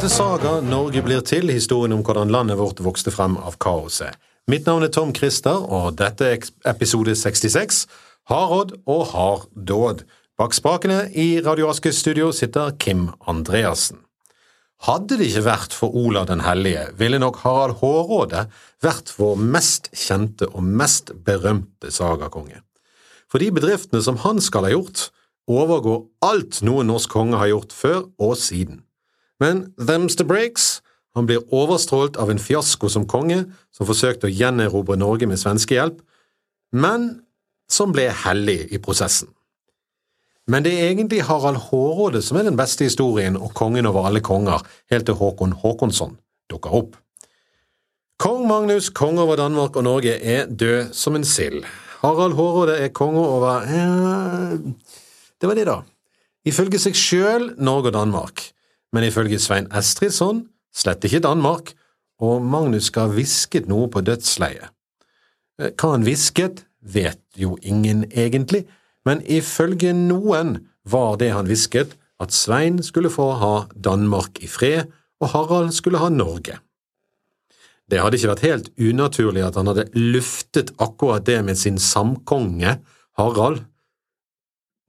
til Saga Norge blir til, historien om hvordan landet vårt vokste frem av kaoset. Mitt navn er Tom Christer, og dette er episode 66, Hardråd og harddåd. Bak spakene i Radio Askes studio sitter Kim Andreassen. Hadde det ikke vært for Olav den hellige, ville nok Harald Hårråde vært vår mest kjente og mest berømte sagakonge. For de bedriftene som han skal ha gjort, overgår alt noen norsk konge har gjort før og siden. Men them's the breaks. Han blir overstrålt av en fiasko som konge, som forsøkte å gjenerobre Norge med svenskehjelp, men som ble hellig i prosessen. Men det er egentlig Harald Hårråde som er den beste historien og kongen over alle konger, helt til Håkon Håkonsson dukker opp. Kong Magnus, konge over Danmark og Norge, er død som en sild. Harald Hårråde er konge over eh, Det var det, da. Ifølge seg sjøl Norge og Danmark, men ifølge Svein Estridsson slett ikke Danmark, og Magnus skal ha hvisket noe på dødsleiet. Eh, hva han hvisket, vet jo ingen egentlig, men ifølge noen var det han hvisket, at Svein skulle få ha Danmark i fred, og Harald skulle ha Norge. Det hadde ikke vært helt unaturlig at han hadde luftet akkurat det med sin samkonge, Harald.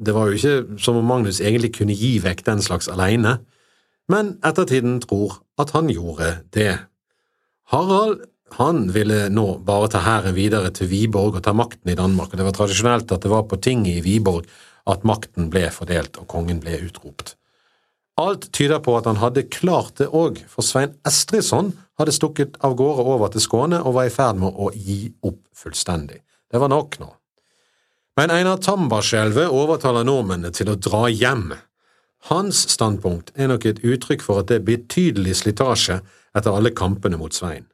Det var jo ikke som om Magnus egentlig kunne gi vekk den slags alene, men ettertiden tror at han gjorde det. Harald han ville nå bare ta hæren videre til Viborg og ta makten i Danmark, og det var tradisjonelt at det var på tinget i Viborg at makten ble fordelt og kongen ble utropt. Alt tyder på at han hadde klart det òg, for Svein Estridsson hadde stukket av gårde over til Skåne og var i ferd med å gi opp fullstendig. Det var nok nå. Men Einar Tambarskjelvet overtaler nordmennene til å dra hjem. Hans standpunkt er nok et uttrykk for at det er betydelig slitasje etter alle kampene mot Svein.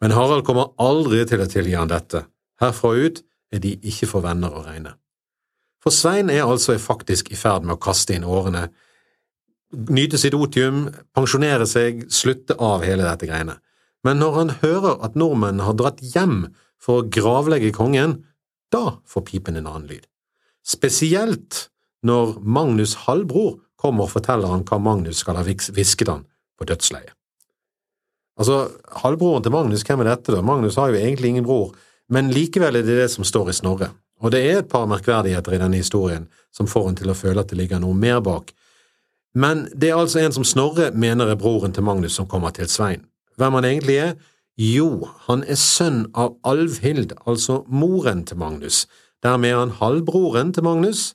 Men Harald kommer aldri til å tilgi han dette. Herfra ut er de ikke for venner å regne. For Svein er altså faktisk i ferd med å kaste inn årene, nyte sitt otium, pensjonere seg, slutte av hele dette greiene. Men når han hører at nordmennene har dratt hjem for å gravlegge kongen, da får pipen en annen lyd. Spesielt når Magnus' halvbror kommer og forteller han hva Magnus skal ha hvisket han på dødsleiet. Altså, halvbroren til Magnus, hvem er dette, da? Magnus har jo egentlig ingen bror, men likevel er det det som står i Snorre. Og det er et par merkverdigheter i denne historien som får en til å føle at det ligger noe mer bak. Men det er altså en som Snorre mener er broren til Magnus som kommer til Svein. Hvem han egentlig er? Jo, han er sønn av Alvhild, altså moren til Magnus. Dermed er han halvbroren til Magnus,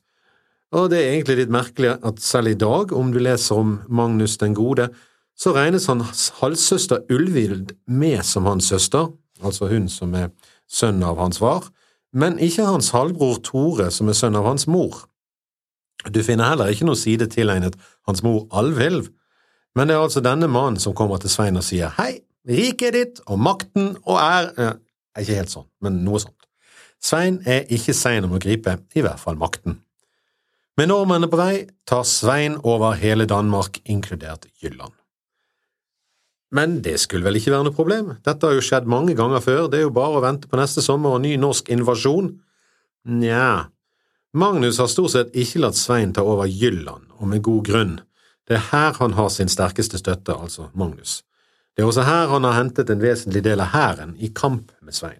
og det er egentlig litt merkelig at selv i dag, om du leser om Magnus den gode, så regnes hans halvsøster Ulvild med som hans søster, altså hun som er sønn av hans far, men ikke hans halvbror Tore, som er sønn av hans mor. Du finner heller ikke noe side tilegnet hans mor Alvhild, men det er altså denne mannen som kommer til Svein og sier hei, riket er ditt, og makten og er… Ikke helt sånn, men noe sånt. Svein er ikke sein om å gripe, i hvert fall makten. Med nordmennene på vei tar Svein over hele Danmark, inkludert Jylland. Men det skulle vel ikke være noe problem, dette har jo skjedd mange ganger før, det er jo bare å vente på neste sommer og ny norsk invasjon. Nja, Magnus har stort sett ikke latt Svein ta over Jylland, og med god grunn. Det er her han har sin sterkeste støtte, altså Magnus. Det er også her han har hentet en vesentlig del av hæren i kamp med Svein.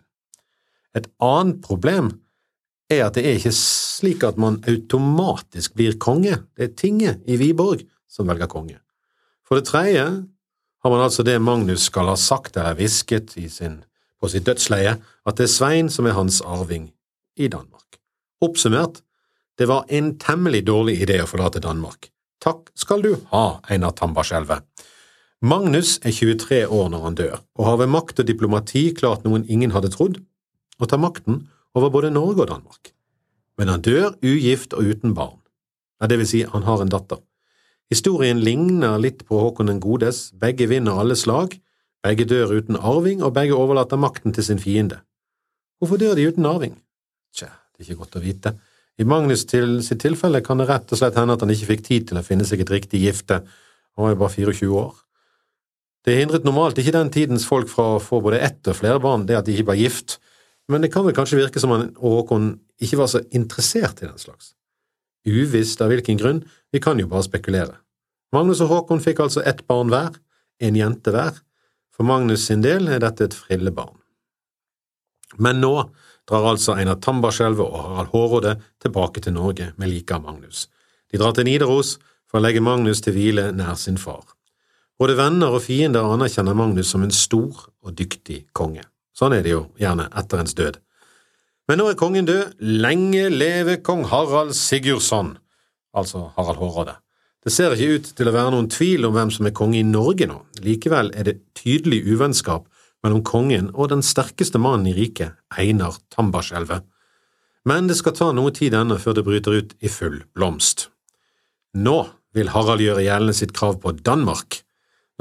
Et annet problem er at det er ikke slik at man automatisk blir konge, det er tinget i Viborg som velger konge. For det tredje har man altså det Magnus skal ha sagt eller hvisket på sitt dødsleie, at det er Svein som er hans arving i Danmark. Oppsummert, det var en temmelig dårlig idé å forlate Danmark. Takk skal du ha, Einar Tambarskjelvet. Magnus er 23 år når han dør, og har ved makt og diplomati klart noen ingen hadde trodd, å ta makten over både Norge og Danmark. Men han dør ugift og uten barn. Ja, det vil si, han har en datter. Historien ligner litt på Håkon den godes, begge vinner alle slag, begge dør uten arving, og begge overlater makten til sin fiende. Hvorfor dør de uten arving? Tja, det er ikke godt å vite. I Magnus til sitt tilfelle kan det rett og slett hende at han ikke fikk tid til å finne seg et riktig gifte, han var jo bare 24 år. Det hindret normalt ikke den tidens folk fra å få både ett og flere barn, det at de ikke var gift, men det kan vel kanskje virke som han og Håkon ikke var så interessert i den slags. Uvisst av hvilken grunn, vi kan jo bare spekulere. Magnus og Håkon fikk altså ett barn hver, en jente hver. For Magnus sin del er dette et frillebarn. Men nå drar altså Einar Tambarskjelvet og Harald Hårråde tilbake til Norge med liket av Magnus. De drar til Nidaros for å legge Magnus til hvile nær sin far. Både venner og fiender anerkjenner Magnus som en stor og dyktig konge. Sånn er det jo gjerne etter ens død. Men nå er kongen død. Lenge leve kong Harald Sigurdsson, altså Harald Hårråde. Det ser ikke ut til å være noen tvil om hvem som er konge i Norge nå. Likevel er det tydelig uvennskap mellom kongen og den sterkeste mannen i riket, Einar Tambarskjelvet. Men det skal ta noe tid ennå før det bryter ut i full blomst. Nå vil Harald gjøre gjeldende sitt krav på Danmark,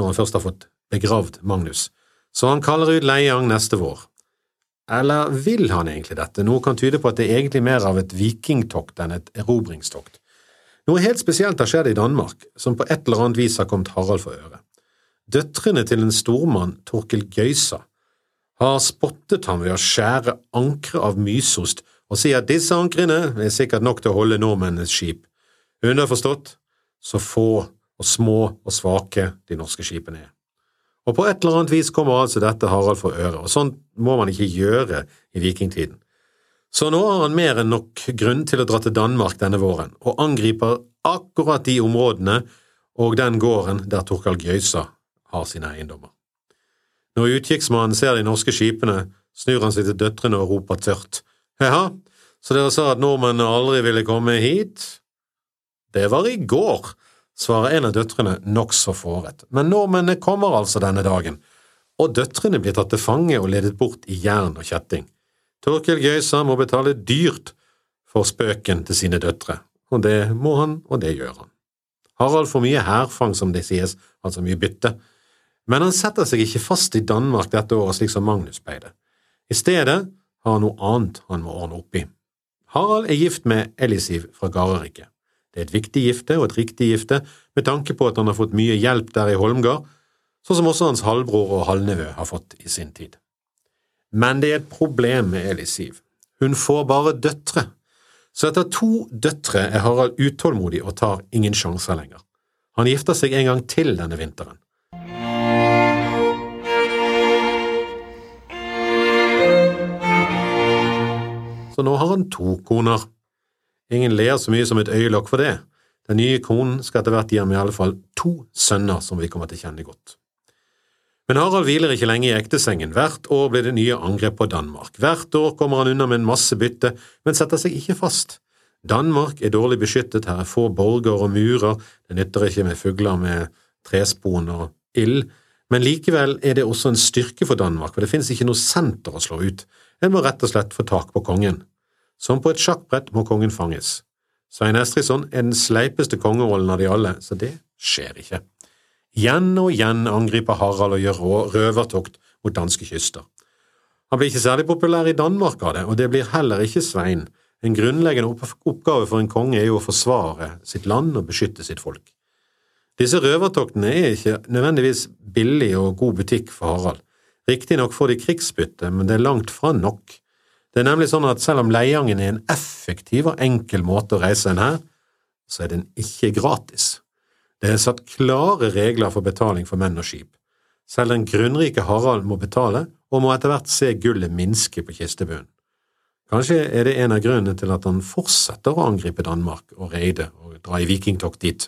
når han først har fått begravd Magnus, så han kaller ut Leiang neste vår. Eller vil han egentlig dette? Noe kan tyde på at det er egentlig mer av et vikingtokt enn et erobringstokt. Noe helt spesielt har skjedd i Danmark, som på et eller annet vis har kommet Harald for øre. Døtrene til en stormann, Torkel Gøysa, har spottet ham ved å skjære ankre av mysost og si at disse ankrene er sikkert nok til å holde nordmennenes skip. Underforstått så få og små og svake de norske skipene er. Og på et eller annet vis kommer altså dette Harald for øre, og sånn må man ikke gjøre i vikingtiden. Så nå har han mer enn nok grunn til å dra til Danmark denne våren, og angriper akkurat de områdene og den gården der Torkal Gøysa har sine eiendommer. Når utkikksmannen ser de norske skipene, snur han seg til døtrene og roper tørt. Jaha, så dere sa at nordmennene aldri ville komme hit? Det var i går, svarer en av døtrene nokså fåret, men nordmennene kommer altså denne dagen, og døtrene blir tatt til fange og ledet bort i jern og kjetting. Torkel Gøysa må betale dyrt for spøken til sine døtre, og det må han, og det gjør han. Harald får mye hærfang, som det sies, altså mye bytte, men han setter seg ikke fast i Danmark dette året slik som Magnus pleide. I stedet har han noe annet han må ordne opp i. Harald er gift med Elisiv fra Gareriket. Det er et viktig gifte og et riktig gifte med tanke på at han har fått mye hjelp der i Holmgard, sånn som også hans halvbror og halvnevø har fått i sin tid. Men det er et problem med Elisiv. Hun får bare døtre, så etter to døtre er Harald utålmodig og tar ingen sjanser lenger. Han gifter seg en gang til denne vinteren. Så nå har han to koner. Ingen ler så mye som et øyelokk for det. Den nye konen skal etter hvert gi ham i alle fall to sønner som vi kommer til å kjenne godt. Men Harald hviler ikke lenge i ektesengen. Hvert år blir det nye angrep på Danmark. Hvert år kommer han unna med en masse bytte, men setter seg ikke fast. Danmark er dårlig beskyttet, her er få borger og murer, det nytter ikke med fugler med trespon og ild, men likevel er det også en styrke for Danmark, for det finnes ikke noe senter å slå ut, en må rett og slett få tak på kongen. Som på et sjakkbrett må kongen fanges. Svein Estridsson er den sleipeste kongerollen av de alle, så det skjer ikke. Igjen og igjen angriper Harald og gjør røvertokt mot danske kyster. Han blir ikke særlig populær i Danmark av det, og det blir heller ikke Svein. En grunnleggende oppgave for en konge er jo å forsvare sitt land og beskytte sitt folk. Disse røvertoktene er ikke nødvendigvis billig og god butikk for Harald. Riktignok får de krigsbytte, men det er langt fra nok. Det er nemlig sånn at selv om Leiangen er en effektiv og enkel måte å reise en her, så er den ikke gratis. Det er satt klare regler for betaling for menn og skip. Selv den grunnrike Harald må betale, og må etter hvert se gullet minske på kistebunnen. Kanskje er det en av grunnene til at han fortsetter å angripe Danmark og reide og dra i vikingtokt dit.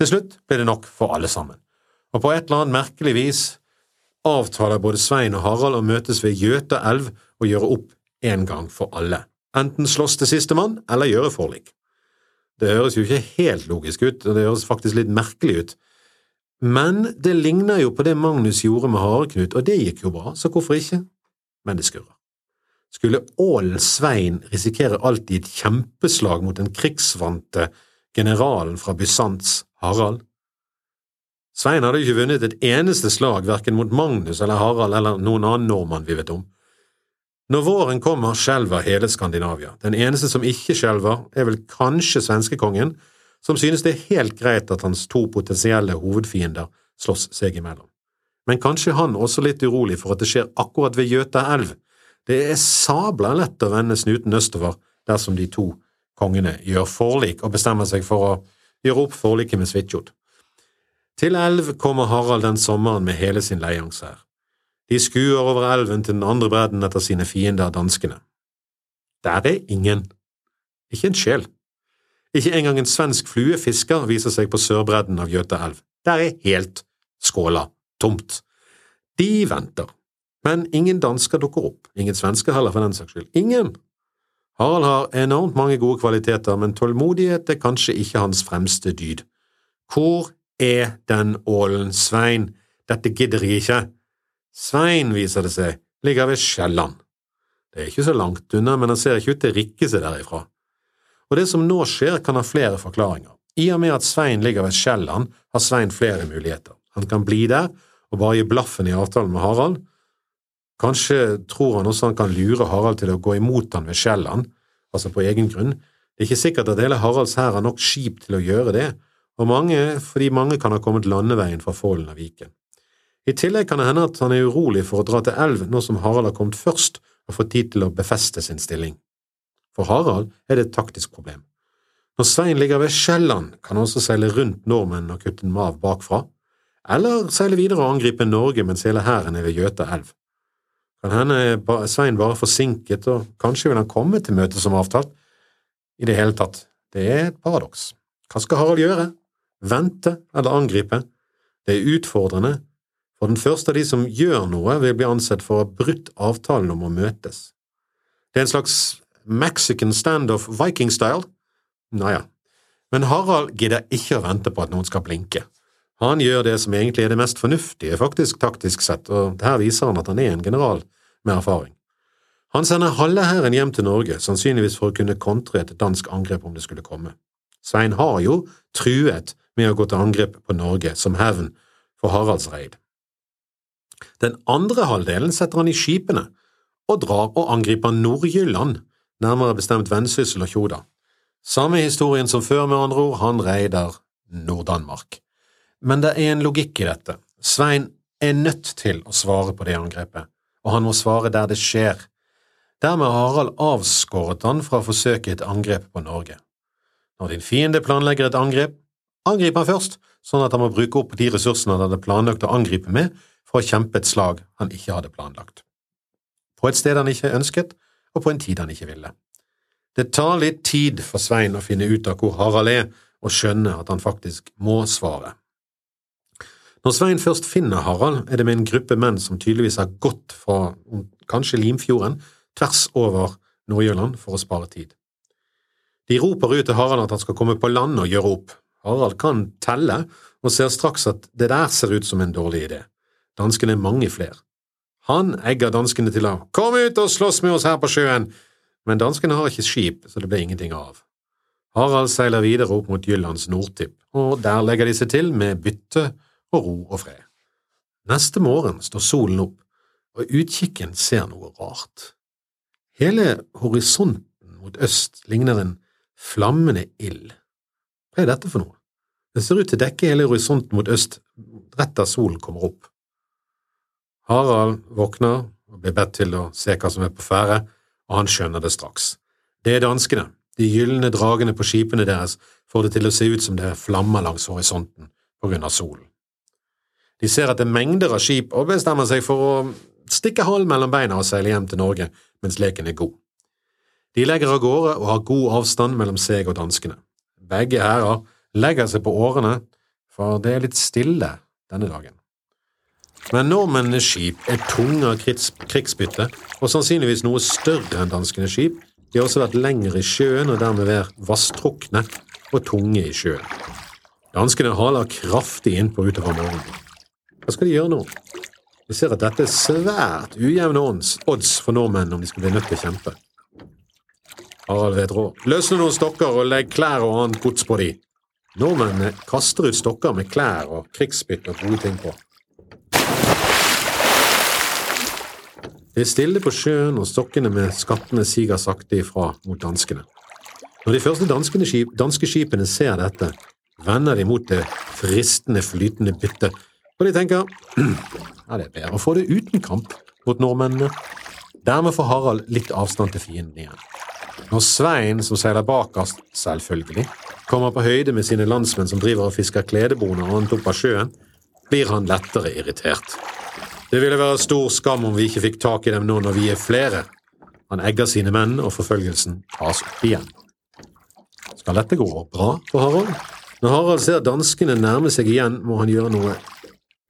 Til slutt ble det nok for alle sammen, og på et eller annet merkelig vis avtaler både Svein og Harald å møtes ved Gjøta elv og gjøre opp en gang for alle. Enten slåss til sistemann eller gjøre forlik. Det høres jo ikke helt logisk ut, og det høres faktisk litt merkelig ut. Men det ligner jo på det Magnus gjorde med Hareknut, og det gikk jo bra, så hvorfor ikke? Men det skurrer. Skulle ålen Svein risikere alt i et kjempeslag mot den krigsvante generalen fra Bysants, Harald? Svein hadde jo ikke vunnet et eneste slag verken mot Magnus eller Harald eller noen annen nordmann vi vet om. Når våren kommer, skjelver hele Skandinavia. Den eneste som ikke skjelver, er vel kanskje svenskekongen, som synes det er helt greit at hans to potensielle hovedfiender slåss seg imellom. Men kanskje han også litt urolig for at det skjer akkurat ved Gjøta elv. Det er sabla lett å vende snuten østover dersom de to kongene gjør forlik og bestemmer seg for å gjøre opp forliket med Svitjod. Til elv kommer Harald den sommeren med hele sin leiangshær. De skuer over elven til den andre bredden etter sine fiender, danskene. Der er ingen. Ikke en sjel. Ikke engang en svensk fluefisker viser seg på sørbredden av Gjøta elv. Der er helt skåla tomt. De venter. Men ingen dansker dukker opp, ingen svensker heller for den saks skyld. Ingen! Harald har enormt mange gode kvaliteter, men tålmodighet er kanskje ikke hans fremste dyd. Hvor er den ålen Svein? Dette gidder jeg ikke. Svein, viser det seg, ligger ved Sjælland. Det er ikke så langt unna, men han ser ikke ut til å rikke seg derifra. Og det som nå skjer, kan ha flere forklaringer. I og med at Svein ligger ved Sjælland, har Svein flere muligheter. Han kan bli der og bare gi blaffen i avtalen med Harald. Kanskje tror han også han kan lure Harald til å gå imot han ved Sjælland, altså på egen grunn. Det er ikke sikkert at hele Haralds hær har nok skip til å gjøre det, og mange, fordi mange kan ha kommet landeveien fra Follen av Viken. I tillegg kan det hende at han er urolig for å dra til elv nå som Harald har kommet først og fått tid til å befeste sin stilling. For Harald er det et taktisk problem. Når Svein ligger ved Sjælland, kan han også seile rundt nordmenn og kutte dem av bakfra, eller seile videre og angripe Norge mens hele hæren er ved Gjøta elv. Kan hende er Svein bare forsinket, og kanskje vil han komme til møtet som avtalt. I det hele tatt, det er et paradoks. Hva skal Harald gjøre? Vente eller angripe? Det er utfordrende, for den første av de som gjør noe, vil bli ansett for å ha brutt avtalen om å møtes. Det er en slags Mexican standoff viking-style. Naja, men Harald gidder ikke å vente på at noen skal blinke. Han gjør det som egentlig er det mest fornuftige, faktisk taktisk sett, og her viser han at han er en general med erfaring. Han sender halve hæren hjem til Norge, sannsynligvis for å kunne kontre et dansk angrep om det skulle komme. Svein har jo truet med å gå til angrep på Norge som hevn for Haralds reid. Den andre halvdelen setter han i skipene og drar og angriper Nord-Jylland, nærmere bestemt Vensyssel og Tjoda. Samme historien som før, med andre ord, han reider Nord-Danmark. Men det er en logikk i dette. Svein er nødt til å svare på det angrepet, og han må svare der det skjer. Dermed har Harald avskåret han fra å forsøke et angrep på Norge. Når din fiende planlegger et angrep, angrip han først, sånn at han må bruke opp de ressursene han hadde planlagt å angripe med, for å kjempe et slag han ikke hadde planlagt. På et sted han ikke ønsket, og på en tid han ikke ville. Det tar litt tid for Svein å finne ut av hvor Harald er, og skjønne at han faktisk må svare. Når Svein først finner Harald, er det med en gruppe menn som tydeligvis har gått fra kanskje Limfjorden tvers over Nord-Jylland for å spare tid. De roper ut til Harald at han skal komme på land og gjøre opp. Harald kan telle, og ser straks at det der ser ut som en dårlig idé. Danskene er mange flere. Han egger danskene til å kom ut og slåss med oss her på sjøen, men danskene har ikke skip, så det ble ingenting av. Harald seiler videre opp mot Jyllands nordtipp, og der legger de seg til med bytte og ro og fred. Neste morgen står solen opp, og utkikken ser noe rart. Hele horisonten mot øst ligner en flammende ild. Hva er dette for noe? Det ser ut til å dekke hele horisonten mot øst rett der solen kommer opp. Harald våkner og blir bedt til å se hva som er på ferde, og han skjønner det straks. Det er danskene. De gylne dragene på skipene deres får det til å se ut som det er flammer langs horisonten på grunn av solen. De ser at det er mengder av skip og bestemmer seg for å stikke halen mellom beina og seile hjem til Norge mens leken er god. De legger av gårde og har god avstand mellom seg og danskene. Begge hærer legger seg på årene, for det er litt stille denne dagen. Men nordmennenes skip er tunge av krigsbytte og sannsynligvis noe større enn danskenes skip. De har også vært lengre i sjøen og dermed vært vasstrukne og tunge i sjøen. Danskene haler kraftig innpå utover morgenen. Hva skal de gjøre nå? Vi ser at dette er svært ujevne odds for nordmenn om de skal bli nødt til å kjempe. Harald vet råd. Løsne noen stokker og legg klær og annet gods på de. Nordmennene kaster ut stokker med klær og krigsbytte og gode ting på. Det er stille på sjøen, og stokkene med skattene siger sakte ifra mot danskene. Når de første danske skipene ser dette, vender de mot det fristende, flytende byttet, og de tenker ja, det er bedre å få det uten kamp mot nordmennene. Dermed får Harald litt avstand til fienden igjen. Når Svein, som seiler bakerst, selvfølgelig, kommer på høyde med sine landsmenn som driver og fisker kledeboner og annet opp av sjøen, blir han lettere irritert. Det ville være stor skam om vi ikke fikk tak i dem nå når vi er flere. Han egger sine menn, og forfølgelsen tas opp igjen. Skal dette gå bra for Harald? Når Harald ser danskene nærme seg igjen, må han gjøre noe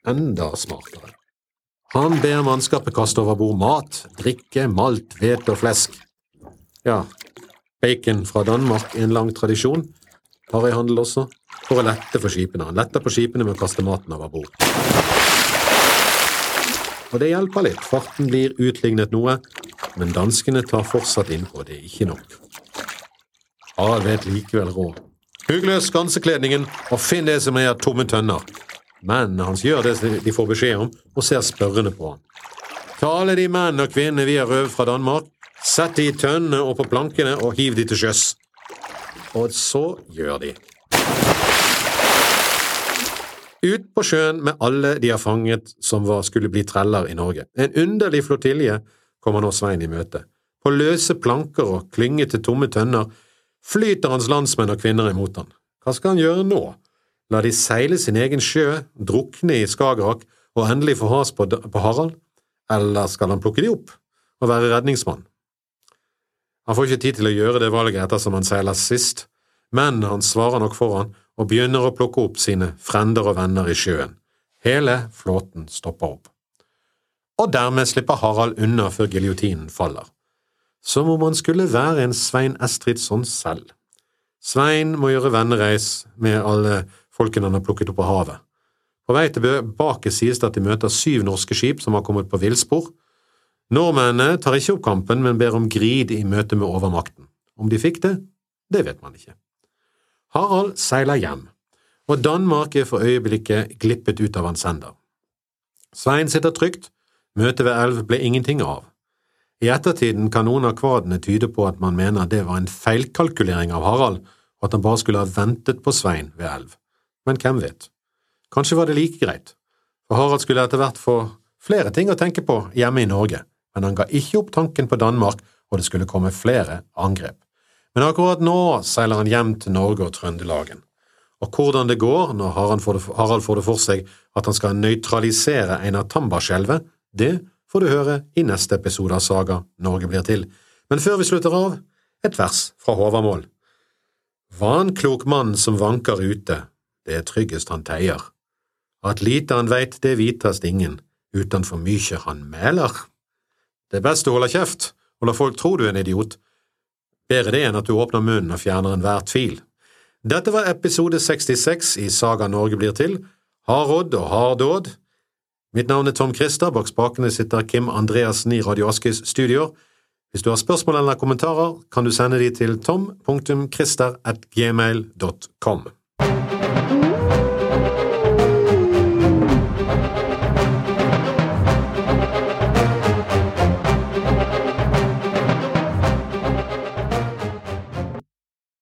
enda smartere. Han ber mannskapet kaste over bord mat, drikke, malt, hvete og flesk. Ja, bacon fra Danmark er en lang tradisjon, harryhandel også, for å lette for skipene. Han letter på skipene med å kaste maten over bord. Og det hjelper litt, farten blir utlignet noe, men danskene tar fortsatt innpå, det er ikke nok. Harald vet likevel råd. Hugg løs skansekledningen og finn det som er tomme tønner. Mennene hans gjør det de får beskjed om, og ser spørrende på ham. Ta alle de menn og kvinnene vi har røvet fra Danmark, sett de i tønnene og på plankene og hiv de til sjøs. Og så gjør de. Ut på sjøen med alle de har fanget som var skulle bli treller i Norge. En underlig flottilje kommer nå Svein i møte. På løse planker og klyngete tomme tønner flyter hans landsmenn og kvinner imot han. Hva skal han gjøre nå? La de seile sin egen sjø, drukne i Skagerrak og endelig få has på Harald? Eller skal han plukke de opp og være redningsmann? Han får ikke tid til å gjøre det valget ettersom han seiler sist, men han svarer nok foran og begynner å plukke opp sine frender og venner i sjøen. Hele flåten stopper opp. Og dermed slipper Harald unna før giljotinen faller som om han skulle være en Svein Estridsson selv. Svein må gjøre vennereis med alle folkene han har plukket opp av havet. På vei tilbake sies det at de møter syv norske skip som har kommet på villspor. Nordmennene tar ikke opp kampen, men ber om grid i møte med overmakten. Om de fikk det, det vet man ikke. Harald seiler hjem, og Danmark er for øyeblikket glippet ut av hans hender. Svein sitter trygt, møtet ved elv ble ingenting av. I ettertiden kan noen av kvadene tyde på at man mener det var en feilkalkulering av Harald, og at han bare skulle ha ventet på Svein ved elv. Men hvem vet? Kanskje var det like greit, for Harald skulle etter hvert få flere ting å tenke på hjemme i Norge, men han ga ikke opp tanken på Danmark, og det skulle komme flere angrep. Men akkurat nå seiler han hjem til Norge og Trøndelagen. Og hvordan det går når Harald får det, for seg at han skal nøytralisere Einar Tambarskjelvet, det får du høre i neste episode av Saga Norge blir til. Men før vi slutter av, et vers fra Håvamål. Vanklok mann som vanker ute, det er tryggest han teier. At lite han veit, det vitast ingen, utan for mykje han mæler. Det er best å holder kjeft og la folk tro du er en idiot. Bedre det enn at du åpner munnen og fjerner enhver tvil. Dette var episode 66 i Saga Norge blir til. Hardrådd og hardåd. Mitt navn er Tom Christer, bak spakene sitter Kim Andreassen i Radio Askis studioer. Hvis du har spørsmål eller kommentarer, kan du sende de til tom.christer.gmail.com.